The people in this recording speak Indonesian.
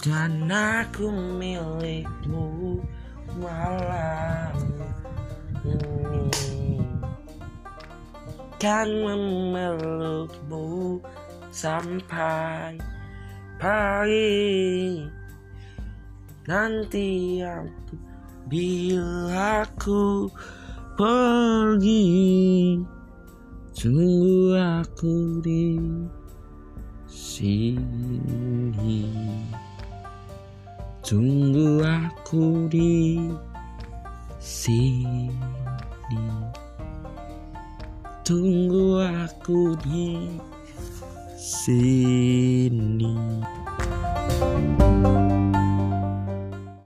Dan aku milikmu malam ini. Kan memelukmu sampai pagi. Nanti aku bila aku pergi Tunggu aku di sini Tunggu aku di sini. Tunggu aku di sini